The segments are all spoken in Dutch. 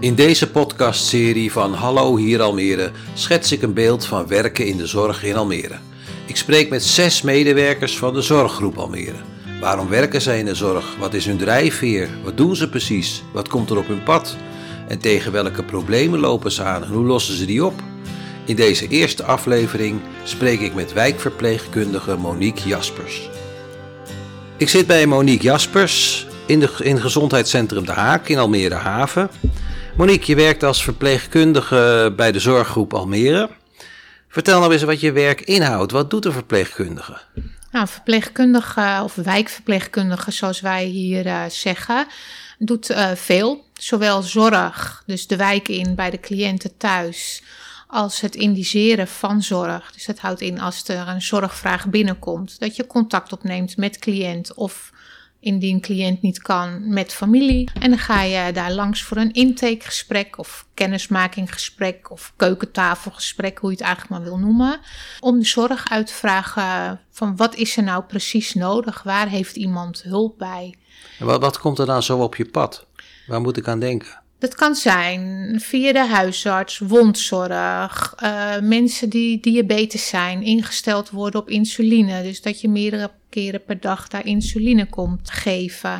In deze podcastserie van Hallo hier Almere schets ik een beeld van werken in de zorg in Almere. Ik spreek met zes medewerkers van de Zorggroep Almere. Waarom werken zij in de zorg? Wat is hun drijfveer? Wat doen ze precies? Wat komt er op hun pad? En tegen welke problemen lopen ze aan en hoe lossen ze die op? In deze eerste aflevering spreek ik met wijkverpleegkundige Monique Jaspers. Ik zit bij Monique Jaspers in, de, in het gezondheidscentrum De Haak in Almere Haven. Monique, je werkt als verpleegkundige bij de zorggroep Almere. Vertel nou eens wat je werk inhoudt. Wat doet een verpleegkundige? Nou, verpleegkundige of wijkverpleegkundige, zoals wij hier uh, zeggen, doet uh, veel. Zowel zorg, dus de wijk in bij de cliënten thuis, als het indiceren van zorg. Dus dat houdt in als er een zorgvraag binnenkomt, dat je contact opneemt met cliënt of indien cliënt niet kan met familie. En dan ga je daar langs voor een intakegesprek of kennismakinggesprek of keukentafelgesprek, hoe je het eigenlijk maar wil noemen. Om de zorg uit te vragen van wat is er nou precies nodig? Waar heeft iemand hulp bij? En wat, wat komt er dan zo op je pad? Waar moet ik aan denken? Dat kan zijn via de huisarts, wondzorg, uh, mensen die diabetes zijn, ingesteld worden op insuline. Dus dat je meerdere keren per dag daar insuline komt geven.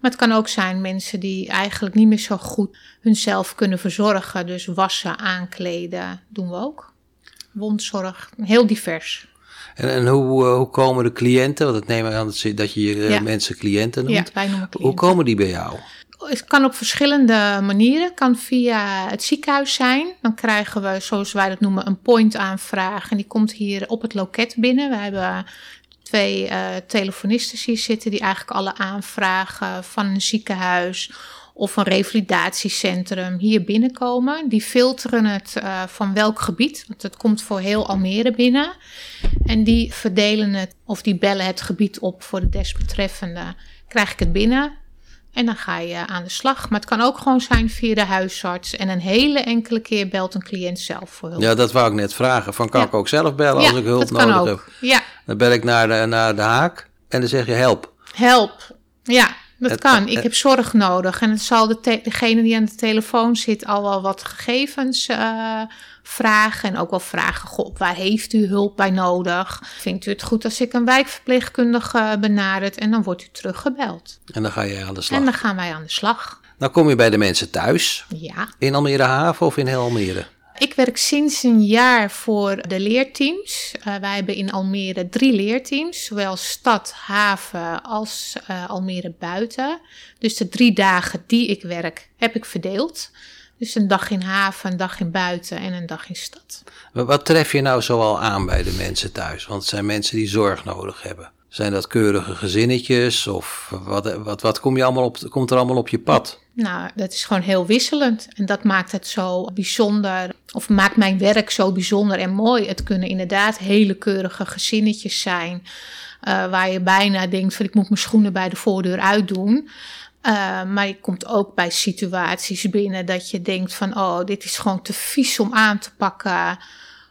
Maar het kan ook zijn mensen die eigenlijk niet meer zo goed hunzelf kunnen verzorgen. Dus wassen, aankleden doen we ook. Wondzorg, heel divers. En, en hoe, uh, hoe komen de cliënten, want het neem ik aan dat je ja. mensen cliënten noemt. Ja, wij noemen cliënten. Hoe komen die bij jou? Het kan op verschillende manieren. Het kan via het ziekenhuis zijn. Dan krijgen we, zoals wij dat noemen, een point aanvraag. En die komt hier op het loket binnen. We hebben twee uh, telefonisten hier zitten die eigenlijk alle aanvragen van een ziekenhuis of een revalidatiecentrum hier binnenkomen. Die filteren het uh, van welk gebied, want het komt voor heel Almere binnen. En die verdelen het of die bellen het gebied op voor de desbetreffende. Krijg ik het binnen, en dan ga je aan de slag. Maar het kan ook gewoon zijn via de huisarts. En een hele enkele keer belt een cliënt zelf voor hulp. Ja, dat wou ik net vragen. Van kan ja. ik ook zelf bellen ja, als ik hulp nodig heb? Ja. Dan bel ik naar de, naar de haak en dan zeg je help. Help. Ja, dat het, kan. Ik heb zorg nodig. En het zal de degene die aan de telefoon zit al wel wat gegevens uh, vragen. En ook wel vragen, goh, waar heeft u hulp bij nodig? Vindt u het goed als ik een wijkverpleegkundige benadert? En dan wordt u teruggebeld. En dan ga je aan de slag. En dan gaan wij aan de slag. Dan kom je bij de mensen thuis. Ja. In Almere Haven of in heel Almere? Ik werk sinds een jaar voor de leerteams. Uh, wij hebben in Almere drie leerteams, zowel stad, haven als uh, Almere buiten. Dus de drie dagen die ik werk, heb ik verdeeld. Dus een dag in haven, een dag in buiten en een dag in stad. Wat tref je nou zoal aan bij de mensen thuis? Want het zijn mensen die zorg nodig hebben. Zijn dat keurige gezinnetjes of wat, wat, wat kom je allemaal op, komt er allemaal op je pad? Nou, dat is gewoon heel wisselend. En dat maakt het zo bijzonder, of maakt mijn werk zo bijzonder en mooi. Het kunnen inderdaad hele keurige gezinnetjes zijn. Uh, waar je bijna denkt van ik moet mijn schoenen bij de voordeur uitdoen. Uh, maar je komt ook bij situaties binnen dat je denkt van oh, dit is gewoon te vies om aan te pakken.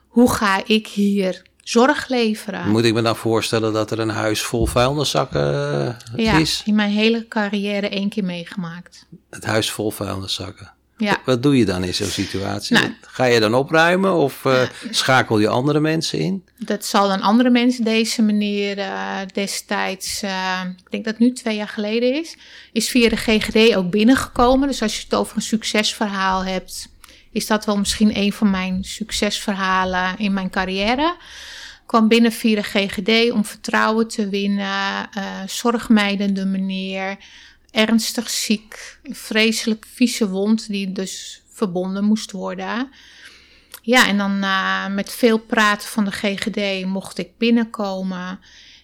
Hoe ga ik hier zorg leveren. Moet ik me dan voorstellen dat er een huis vol vuilniszakken ja, is? in mijn hele carrière één keer meegemaakt. Het huis vol vuilniszakken. Ja. Wat doe je dan in zo'n situatie? Nou, Ga je dan opruimen of uh, schakel je andere mensen in? Dat zal dan andere mensen deze meneer uh, destijds, uh, ik denk dat het nu twee jaar geleden is, is via de GGD ook binnengekomen. Dus als je het over een succesverhaal hebt, is dat wel misschien een van mijn succesverhalen in mijn carrière kwam binnen via de GGD om vertrouwen te winnen, uh, zorgmijdende meneer, ernstig ziek, een vreselijk vieze wond die dus verbonden moest worden. Ja, en dan uh, met veel praten van de GGD mocht ik binnenkomen.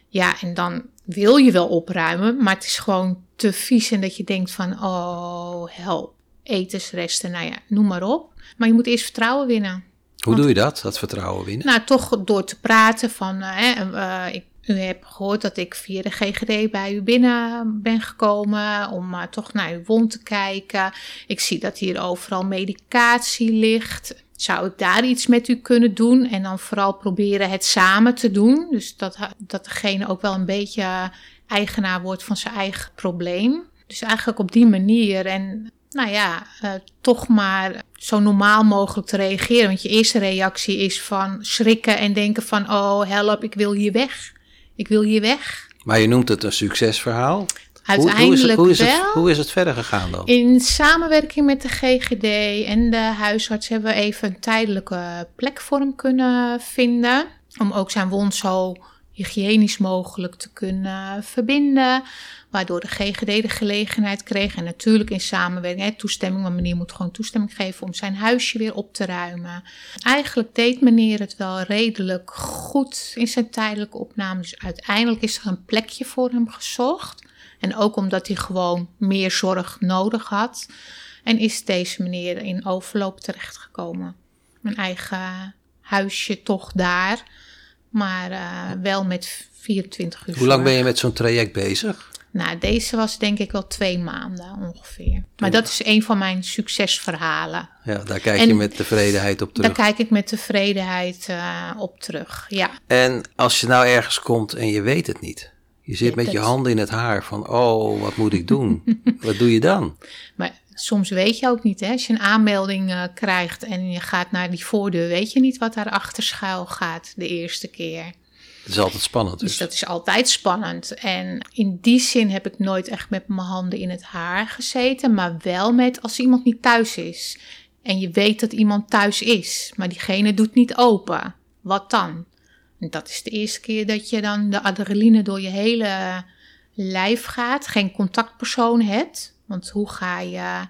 Ja, en dan wil je wel opruimen, maar het is gewoon te vies en dat je denkt van, oh help, etensresten, nou ja, noem maar op. Maar je moet eerst vertrouwen winnen. Hoe doe je dat, dat vertrouwen winnen? Nou, toch door te praten van, uh, uh, ik, u hebt gehoord dat ik via de GGD bij u binnen ben gekomen om uh, toch naar uw wond te kijken. Ik zie dat hier overal medicatie ligt. Zou ik daar iets met u kunnen doen? En dan vooral proberen het samen te doen. Dus dat, dat degene ook wel een beetje eigenaar wordt van zijn eigen probleem. Dus eigenlijk op die manier. En nou ja, uh, toch maar zo normaal mogelijk te reageren. Want je eerste reactie is van schrikken en denken van, oh help, ik wil hier weg. Ik wil hier weg. Maar je noemt het een succesverhaal. Uiteindelijk hoe, hoe, is het, hoe, wel. is het, hoe is het verder gegaan dan? In samenwerking met de GGD en de huisarts hebben we even een tijdelijke plek voor hem kunnen vinden. Om ook zijn wond zo hygiënisch mogelijk te kunnen verbinden. Waardoor de GGD de gelegenheid kreeg. En natuurlijk in samenwerking, hè, toestemming. Want meneer moet gewoon toestemming geven om zijn huisje weer op te ruimen. Eigenlijk deed meneer het wel redelijk goed in zijn tijdelijke opname. Dus uiteindelijk is er een plekje voor hem gezocht. En ook omdat hij gewoon meer zorg nodig had. En is deze meneer in overloop terechtgekomen. Mijn eigen huisje toch daar. Maar uh, wel met 24 uur. Hoe lang ben je met zo'n traject bezig? Nou, deze was denk ik wel twee maanden ongeveer. Maar dat is een van mijn succesverhalen. Ja, daar kijk en je met tevredenheid op terug. Daar kijk ik met tevredenheid uh, op terug, ja. En als je nou ergens komt en je weet het niet. Je zit met je handen in het haar van, oh, wat moet ik doen? wat doe je dan? Maar soms weet je ook niet, hè? als je een aanmelding uh, krijgt en je gaat naar die voordeur, weet je niet wat daar achter schuil gaat de eerste keer. Het is altijd spannend. Dus. dus dat is altijd spannend. En in die zin heb ik nooit echt met mijn handen in het haar gezeten, maar wel met als iemand niet thuis is. En je weet dat iemand thuis is, maar diegene doet niet open. Wat dan? En dat is de eerste keer dat je dan de adrenaline door je hele lijf gaat, geen contactpersoon hebt. Want hoe ga je.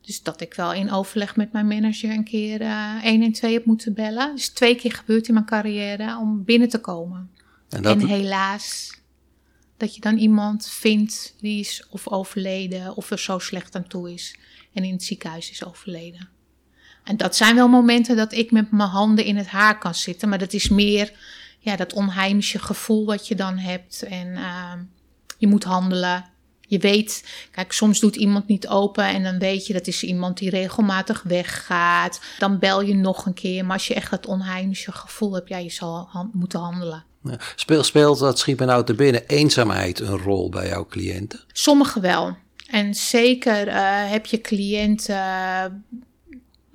Dus dat ik wel in overleg met mijn manager een keer uh, 112 heb moeten bellen. Dus twee keer gebeurd in mijn carrière om binnen te komen. En, dat... en helaas, dat je dan iemand vindt die is of overleden of er zo slecht aan toe is en in het ziekenhuis is overleden. En dat zijn wel momenten dat ik met mijn handen in het haar kan zitten, maar dat is meer ja, dat onheimse gevoel wat je dan hebt. En uh, je moet handelen. Je weet, kijk, soms doet iemand niet open en dan weet je dat is iemand die regelmatig weggaat. Dan bel je nog een keer. Maar als je echt dat onheimse gevoel hebt, ja, je zal moeten handelen. Ja. Speelt, dat schiet me nou te binnen, eenzaamheid een rol bij jouw cliënten? Sommigen wel. En zeker uh, heb je cliënten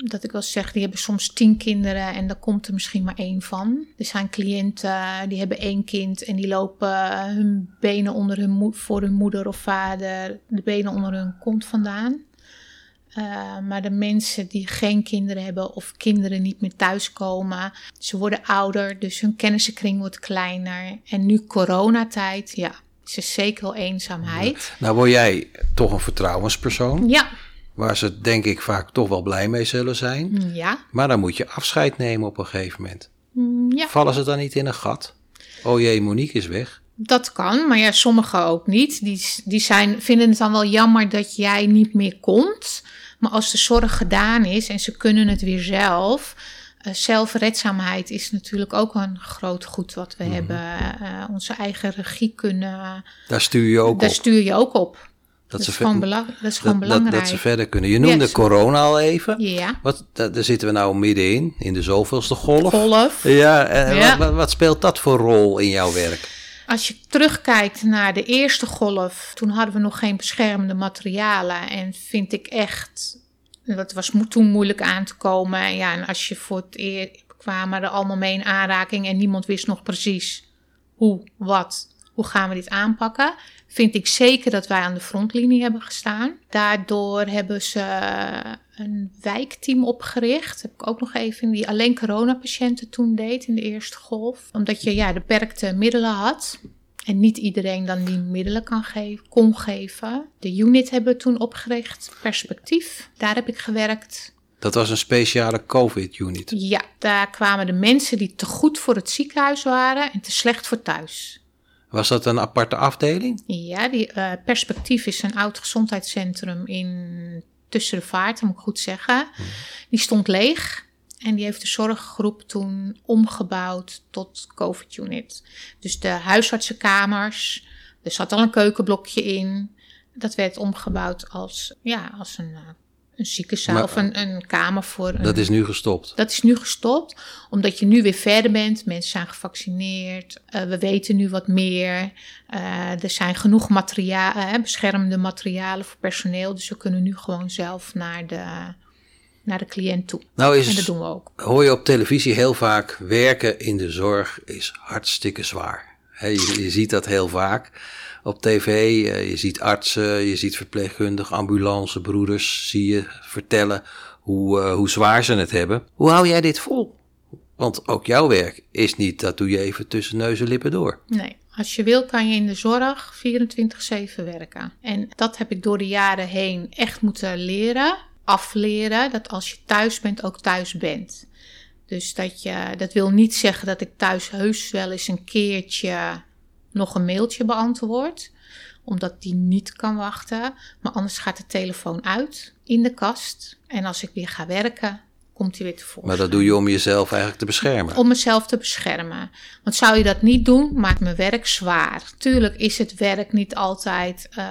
dat ik wel zeg, die hebben soms tien kinderen en daar komt er misschien maar één van. Er zijn cliënten die hebben één kind en die lopen hun benen onder hun voor hun moeder of vader, de benen onder hun kont vandaan. Uh, maar de mensen die geen kinderen hebben of kinderen niet meer thuiskomen, ze worden ouder, dus hun kennissenkring wordt kleiner. En nu coronatijd, ja, is er zeker wel eenzaamheid. Nou word jij toch een vertrouwenspersoon. Ja. Waar ze denk ik vaak toch wel blij mee zullen zijn. Ja. Maar dan moet je afscheid nemen op een gegeven moment. Ja. Vallen ze dan niet in een gat? Oh jee, Monique is weg. Dat kan, maar ja, sommigen ook niet. Die, die zijn, vinden het dan wel jammer dat jij niet meer komt. Maar als de zorg gedaan is en ze kunnen het weer zelf. Uh, zelfredzaamheid is natuurlijk ook een groot goed wat we mm. hebben. Uh, onze eigen regie kunnen. Daar stuur je ook daar op. stuur je ook op. Dat, is gewoon, belang, dat is gewoon belangrijk. Dat, dat, ze verder kunnen. Je noemde yes. corona al even. Ja. Wat, daar zitten we nou middenin, in de zoveelste golf. Golf. Ja, en ja. Wat, wat, speelt dat voor rol in jouw werk? Als je terugkijkt naar de eerste golf, toen hadden we nog geen beschermende materialen. En vind ik echt, dat was toen moeilijk aan te komen. Ja, en als je voor het eerst kwamen er allemaal mee in aanraking en niemand wist nog precies hoe, wat, hoe gaan we dit aanpakken vind ik zeker dat wij aan de frontlinie hebben gestaan. Daardoor hebben ze een wijkteam opgericht. heb ik ook nog even die alleen coronapatiënten toen deed in de eerste golf. Omdat je ja, beperkte middelen had. En niet iedereen dan die middelen kan geven, kon geven. De unit hebben we toen opgericht, perspectief. Daar heb ik gewerkt. Dat was een speciale COVID-unit? Ja, daar kwamen de mensen die te goed voor het ziekenhuis waren en te slecht voor thuis. Was dat een aparte afdeling? Ja, die uh, Perspectief is een oud gezondheidscentrum in Tussen de Vaart, moet ik goed zeggen. Die stond leeg en die heeft de zorggroep toen omgebouwd tot COVID-unit. Dus de huisartsenkamers, er zat al een keukenblokje in. Dat werd omgebouwd als, ja, als een, een ziekenzaal Maar- of een, een kamer voor. Een, Dat is nu gestopt. dat is nu gestopt, omdat je nu weer verder bent. Mensen zijn gevaccineerd. eh, we weten nu wat meer. eh, er zijn genoeg materialen, beschermende materialen voor personeel. Dus we kunnen nu gewoon zelf naar de, naar de cliënt toe. Nou En dat is, doen we ook. hoor je op televisie heel vaak, werken in de zorg is hartstikke zwaar. Je ziet dat heel vaak op tv. eh, Je ziet artsen, je ziet verpleegkundigen, ambulancebroeders, zie je vertellen hoe, eh, hoe zwaar ze het hebben. Hoe hou jij dit vol? Want ook jouw werk is niet, dat doe je even tussen neus en lippen door. Nee, als je wil kan je in de zorg 24-7 werken. En dat heb ik door de jaren heen echt moeten leren, afleren. Dat als je thuis bent, ook thuis bent. Dus dat, je, dat wil niet zeggen dat ik thuis heus wel eens een keertje nog een mailtje beantwoord. Omdat die niet kan wachten. Maar anders gaat de telefoon uit in de kast. En als ik weer ga werken, komt hij weer tevoorschijn. Maar dat doe je om jezelf eigenlijk te beschermen. Om mezelf te beschermen. Want zou je dat niet doen, maakt mijn werk zwaar. Tuurlijk is het werk niet altijd eh,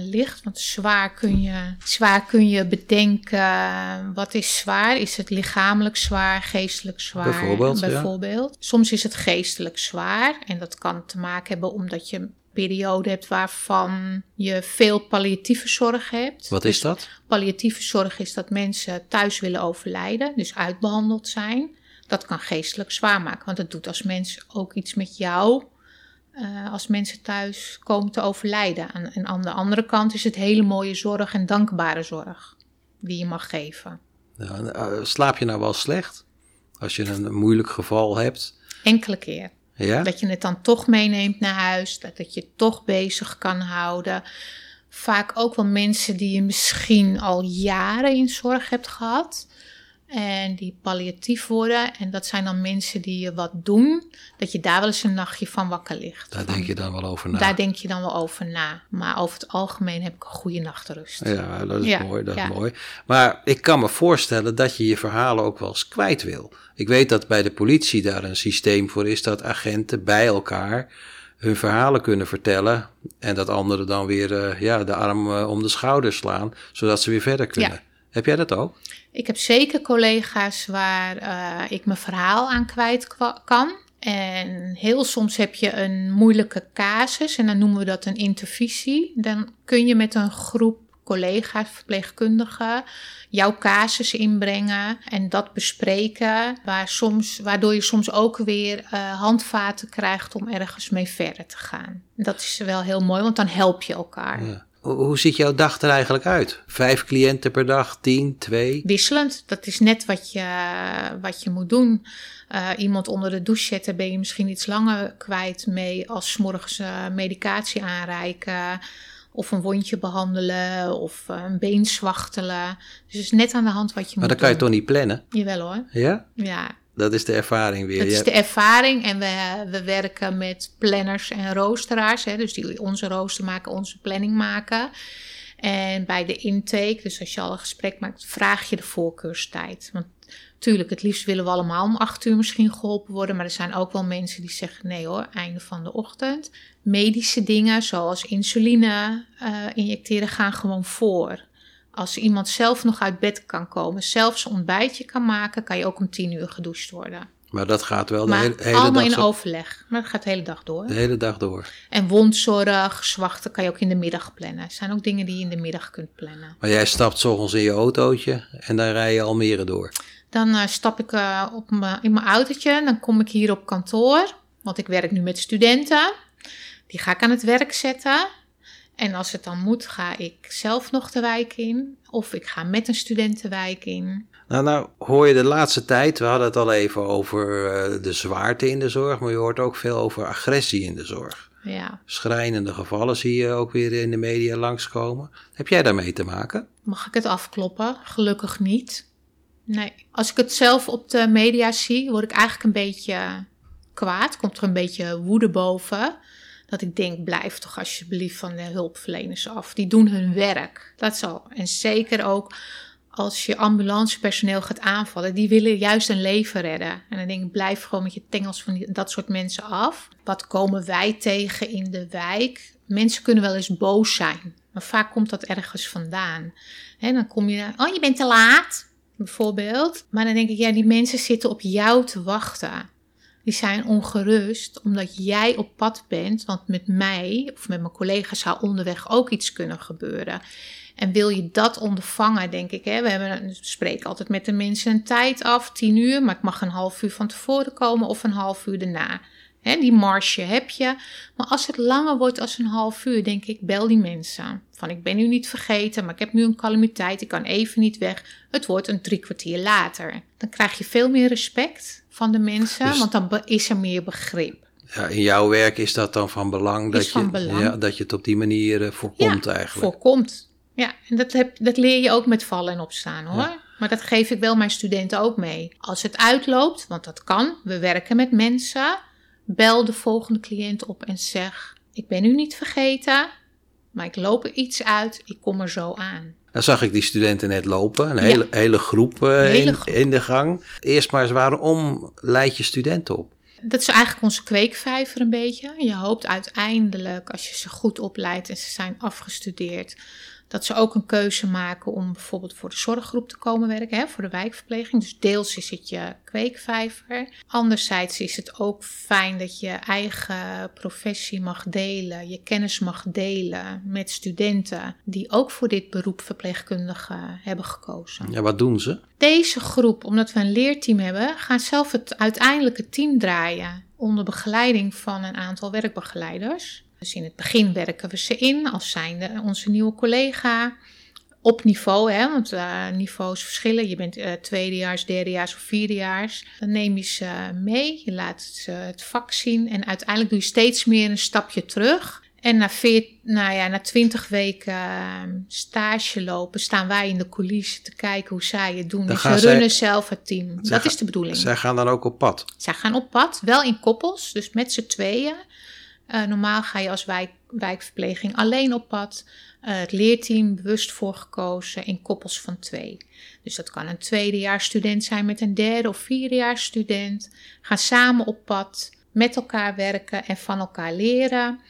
licht. Want zwaar kun, je, zwaar kun je bedenken. Wat is zwaar? Is het lichamelijk zwaar, geestelijk zwaar? Bijvoorbeeld, ja. Bijvoorbeeld. Soms is het geestelijk zwaar. En dat kan te maken hebben omdat je periode hebt waarvan je veel palliatieve zorg hebt. Wat is dat? Palliatieve zorg is dat mensen thuis willen overlijden, dus uitbehandeld zijn. Dat kan geestelijk zwaar maken, want het doet als mens ook iets met jou. eh, als mensen thuis komen te overlijden. Aan, en aan de andere kant is het hele mooie zorg en dankbare zorg die je mag geven. Eh, slaap je nou wel slecht? Als je een moeilijk geval hebt. Enkele keer. Dat je het dan toch meeneemt naar huis, dat het je toch bezig kan houden. Vaak ook wel mensen die je misschien al jaren in zorg hebt gehad. En die palliatief worden. En dat zijn dan mensen die je wat doen. Dat je daar wel eens een nachtje van wakker ligt. Daar Van- denk je dan wel over na. Daar denk je dan wel over na. Maar over het algemeen heb ik een goede nachtrust. Ja, dat is Ja, mooi, dat ja. is mooi. Maar ik kan me voorstellen dat je je verhalen ook wel eens kwijt wil. Ik weet dat bij de politie daar een systeem voor is dat agenten bij elkaar hun verhalen kunnen vertellen en dat anderen dan weer eh, ja, de arm eh, om de schouder slaan, zodat ze weer verder kunnen. Ja. Heb jij dat ook? Ik heb zeker collega's waar eh, ik mijn verhaal aan kwijt kan. En heel soms heb je een moeilijke casus en dan noemen we dat een intervisie. Dan kun je met een groep collega's, verpleegkundigen, jouw casus inbrengen en dat bespreken. Waar soms, waardoor je soms ook weer eh, handvaten krijgt om ergens mee verder te gaan. Dat is wel heel mooi, want dan help je elkaar. Ja. Hoe, ziet jouw dag er eigenlijk uit? Vijf cliënten per dag, tien, twee? wisselend. Dat is net wat je, wat je moet doen. Eh, iemand onder de douche zetten ben je misschien iets langer kwijt mee als 's morgens eh, medicatie aanreiken. Of een wondje behandelen of eh, een been zwachtelen. Dus het is net aan de hand wat je Maar moet dan kan je doen. toch niet plannen? Jawel hoor. Ja? Ja, Dat is de ervaring weer. dat is de ervaring. En we, we werken met planners en roosteraars. Hè, dus die onze rooster maken, onze planning maken. En bij de intake, dus als je al een gesprek maakt, vraag je de voorkeurstijd. Want tuurlijk, het liefst willen we allemaal om acht uur misschien geholpen worden. Maar er zijn ook wel mensen die zeggen, nee hoor, einde van de ochtend. Medische dingen, zoals insuline eh, injecteren, gaan gewoon voor. Als iemand zelf nog uit bed kan komen, zelf zijn ontbijtje kan maken, kan je ook om tien uur gedoucht worden. Maar dat gaat wel de Maar hele, hele allemaal dag in zo- overleg. Maar dat gaat de hele dag door. de hele dag door. En wondzorg, zwachten kan je ook in de middag plannen. Het zijn ook dingen die je in de middag kunt plannen. Maar jij stapt 's ochtends in je autootje en dan rij je Almere door. Dan eh, stap ik eh, op in mijn autootje. Dan kom ik hier op kantoor. Want ik werk nu met studenten. Die ga ik aan het werk zetten. En als het dan moet, ga ik zelf nog de wijk in. Of ik ga met een student de wijk in. Nou, nou hoor je de laatste tijd, we hadden het al even over eh, de zwaarte in de zorg, maar je hoort ook veel over agressie in de zorg. Ja, Schrijnende gevallen zie je ook weer in de media langskomen. Heb jij daarmee te maken? mag ik het afkloppen? Gelukkig niet. Nee, als ik het zelf op de media zie, word ik eigenlijk een beetje kwaad. Komt er een beetje woede boven. Dat ik denk, blijf toch alsjeblieft van de hulpverleners af. Die doen hun werk. Dat zal. En zeker ook als je ambulancepersoneel gaat aanvallen. Die willen juist een leven redden. En dan denk ik, blijf gewoon met je tengels van dat soort mensen af. Wat komen wij tegen in de wijk? Mensen kunnen wel eens boos zijn. Maar vaak komt dat ergens vandaan. Hè, dan kom je, oh je bent te laat, bijvoorbeeld. Maar dan denk ik, ja, die mensen zitten op jou te wachten. Die zijn ongerust omdat jij op pad bent. Want met mij of met mijn collega's zou onderweg ook iets kunnen gebeuren. En wil je dat ondervangen, denk ik. Hè? We, hebben, we spreken altijd met de mensen een tijd af, tien uur. Maar ik mag een half uur van tevoren komen of een half uur daarna. Hè, die marge heb je. Maar als het langer wordt als een half uur, denk ik, bel die mensen. Van ik ben u niet vergeten, maar ik heb nu een calamiteit, ik kan even niet weg. Het wordt een drie kwartier later. Dan krijg je veel meer respect van de mensen, Dus- want dan is er meer begrip. Ja, in jouw werk is dat dan van belang, dat, van je, belang. Ja, dat je het op die manier eh, voorkomt eigenlijk. voorkomt. Ja, en dat, heb, dat leer je ook met vallen en opstaan hoor. Maar dat geef ik wel mijn studenten ook mee. Als het uitloopt, want dat kan, we werken met mensen, bel de volgende cliënt op en zeg: Ik ben u niet vergeten, maar ik loop er iets uit, ik kom er zo aan. Dan zag ik die studenten net lopen, een hele, hele groep eh, Hele in, groep. in de gang. Eerst maar eens, waarom leid je studenten op? Dat is eigenlijk onze kweekvijver een beetje. Je hoopt uiteindelijk, als je ze goed opleidt en ze zijn afgestudeerd, dat ze ook een keuze maken om bijvoorbeeld voor de zorggroep te komen werken, hè, voor de wijkverpleging. Dus deels is het je kweekvijver. Anderzijds is het ook fijn dat je eigen professie mag delen, je kennis mag delen met studenten die ook voor dit beroep verpleegkundige hebben gekozen. Ja, wat doen ze? Deze groep, omdat we een leerteam hebben, gaan zelf het uiteindelijke team draaien onder begeleiding van een aantal werkbegeleiders. Dus in het begin werken we ze in als zijnde onze nieuwe collega. Op niveau, hè, want eh, niveaus verschillen. Je bent eh, tweedejaars, derdejaars of vierdejaars. Dan neem je ze mee, je laat ze het vak zien en uiteindelijk doe je steeds meer een stapje terug. En na, veer, nou ja, na 20 weken eh, stage lopen, staan wij in de coulissen te kijken hoe zij het doen. Dan gaan ze zij- runnen zelf het team. Dat gaan- is de bedoeling. Zij gaan dan ook op pad. Zij gaan op pad, wel in koppels, dus met z'n tweeën. Eh, normaal ga je als wijk, wijkverpleging alleen op pad. Eh, het leerteam bewust voor gekozen in koppels van twee. Dus dat kan een tweedejaarsstudent zijn met een derde of vierdejaarsstudent. Gaan samen op pad, met elkaar werken en van elkaar leren.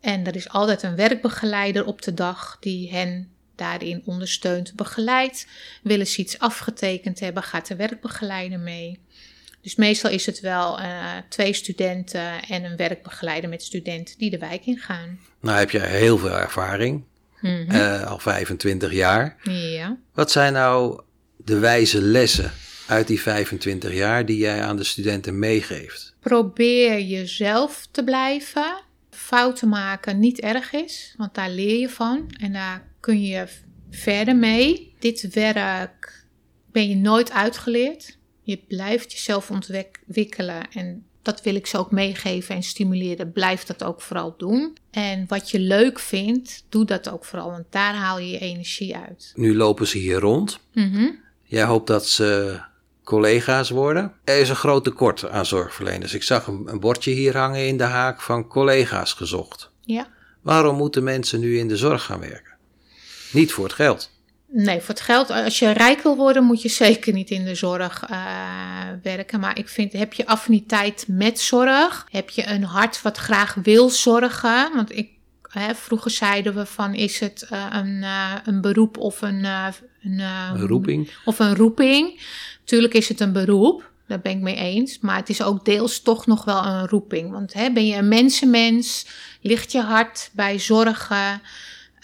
En er is altijd een werkbegeleider op de dag die hen daarin ondersteunt, begeleidt. Willen ze iets afgetekend hebben, gaat de werkbegeleider mee. Dus meestal is het wel eh, twee studenten en een werkbegeleider met studenten die de wijk ingaan. Nou heb je heel veel ervaring, Mhm. eh, al 25 jaar. Ja. Wat zijn nou de wijze lessen uit die 25 jaar die jij aan de studenten meegeeft? Probeer jezelf te blijven. Fouten maken niet erg is, want daar leer je van en daar kun je verder mee. Dit werk ben je nooit uitgeleerd. Je blijft jezelf ontwikkelen en dat wil ik ze ook meegeven en stimuleren. Blijf dat ook vooral doen. En wat je leuk vindt, doe dat ook vooral, want daar haal je je energie uit. Nu lopen ze hier rond. Mhm. Jij hoopt dat ze collega's worden. Er is een groot tekort aan zorgverleners. Ik zag een, een bordje hier hangen in de haak van collega's gezocht. Ja. Waarom moeten mensen nu in de zorg gaan werken? Niet voor het geld. Nee, voor het geld, als je rijk wil worden, moet je zeker niet in de zorg eh, werken. Maar ik vind, heb je affiniteit met zorg? Heb je een hart wat graag wil zorgen? Want ik, hè, vroeger zeiden we van, is het eh, een, eh, een beroep of een... een, Een roeping. Of een roeping. Tuurlijk is het een beroep, daar ben ik mee eens. Maar het is ook deels toch nog wel een roeping. Want hè, ben je een mensenmens? Ligt je hart bij zorgen?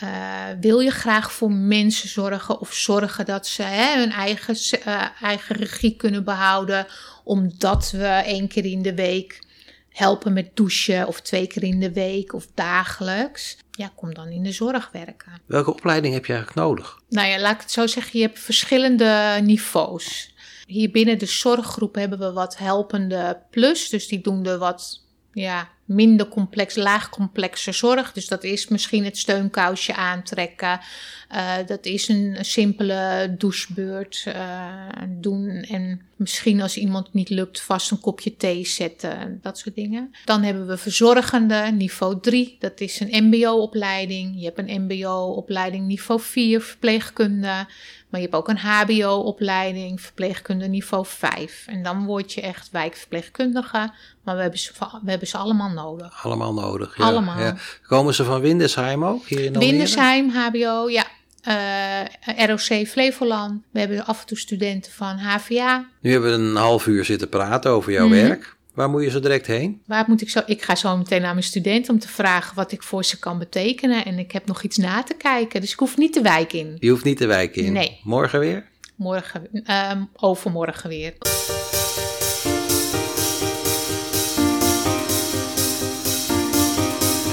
Eh, wil je graag voor mensen zorgen of zorgen dat ze hè, hun eigen, eh, eigen regie kunnen behouden, omdat we één keer in de week helpen met douchen of twee keer in de week of dagelijks? Ja, kom dan in de zorg werken. Welke opleiding heb je eigenlijk nodig? Nou ja, laat ik het zo zeggen, je hebt verschillende niveaus. Hier binnen de zorggroep hebben we wat helpende plus, dus die doen de wat ja, minder complex, laag complexe zorg. Dus dat is misschien het steunkousje aantrekken. Eh, dat is een simpele douchebeurt eh, doen. En Misschien als iemand niet lukt, vast een kopje thee zetten, dat soort dingen. Dan hebben we verzorgende, niveau 3. Dat is een MBO-opleiding. Je hebt een MBO-opleiding niveau 4, verpleegkunde. Maar je hebt ook een HBO-opleiding, verpleegkunde niveau 5. En dan word je echt wijkverpleegkundige. Maar we hebben ze, we hebben ze allemaal nodig. Allemaal nodig, ja. Allemaal. Ja. Komen ze van Windesheim ook, hier in Almere? Windesheim, HBO, ja. Uh, ROC Flevoland. We hebben af en toe studenten van HVA. Nu hebben we een half uur zitten praten over jouw Mhm. werk. Waar moet je zo direct heen? Waar moet ik zo? Ik ga zo meteen naar mijn studenten om te vragen wat ik voor ze kan betekenen. En ik heb nog iets na te kijken. Dus ik hoef niet de wijk in. Je hoeft niet te wijken in. Nee. Morgen weer? Morgen, ehm, overmorgen weer.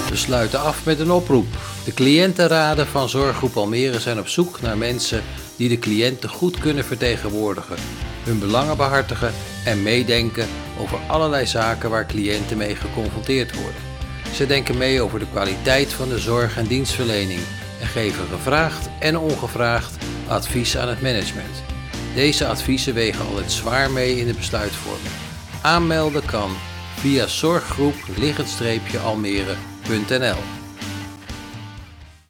We sluiten af met een oproep. De cliëntenraden van Zorggroep Almere zijn op zoek naar mensen die de cliënten goed kunnen vertegenwoordigen, hun belangen behartigen en meedenken over allerlei zaken waar cliënten mee geconfronteerd worden. Ze denken mee over de kwaliteit van de zorg en dienstverlening en geven gevraagd en ongevraagd advies aan het management. Deze adviezen wegen altijd zwaar mee in de besluitvorming. Aanmelden kan via zorggroep-almere.nl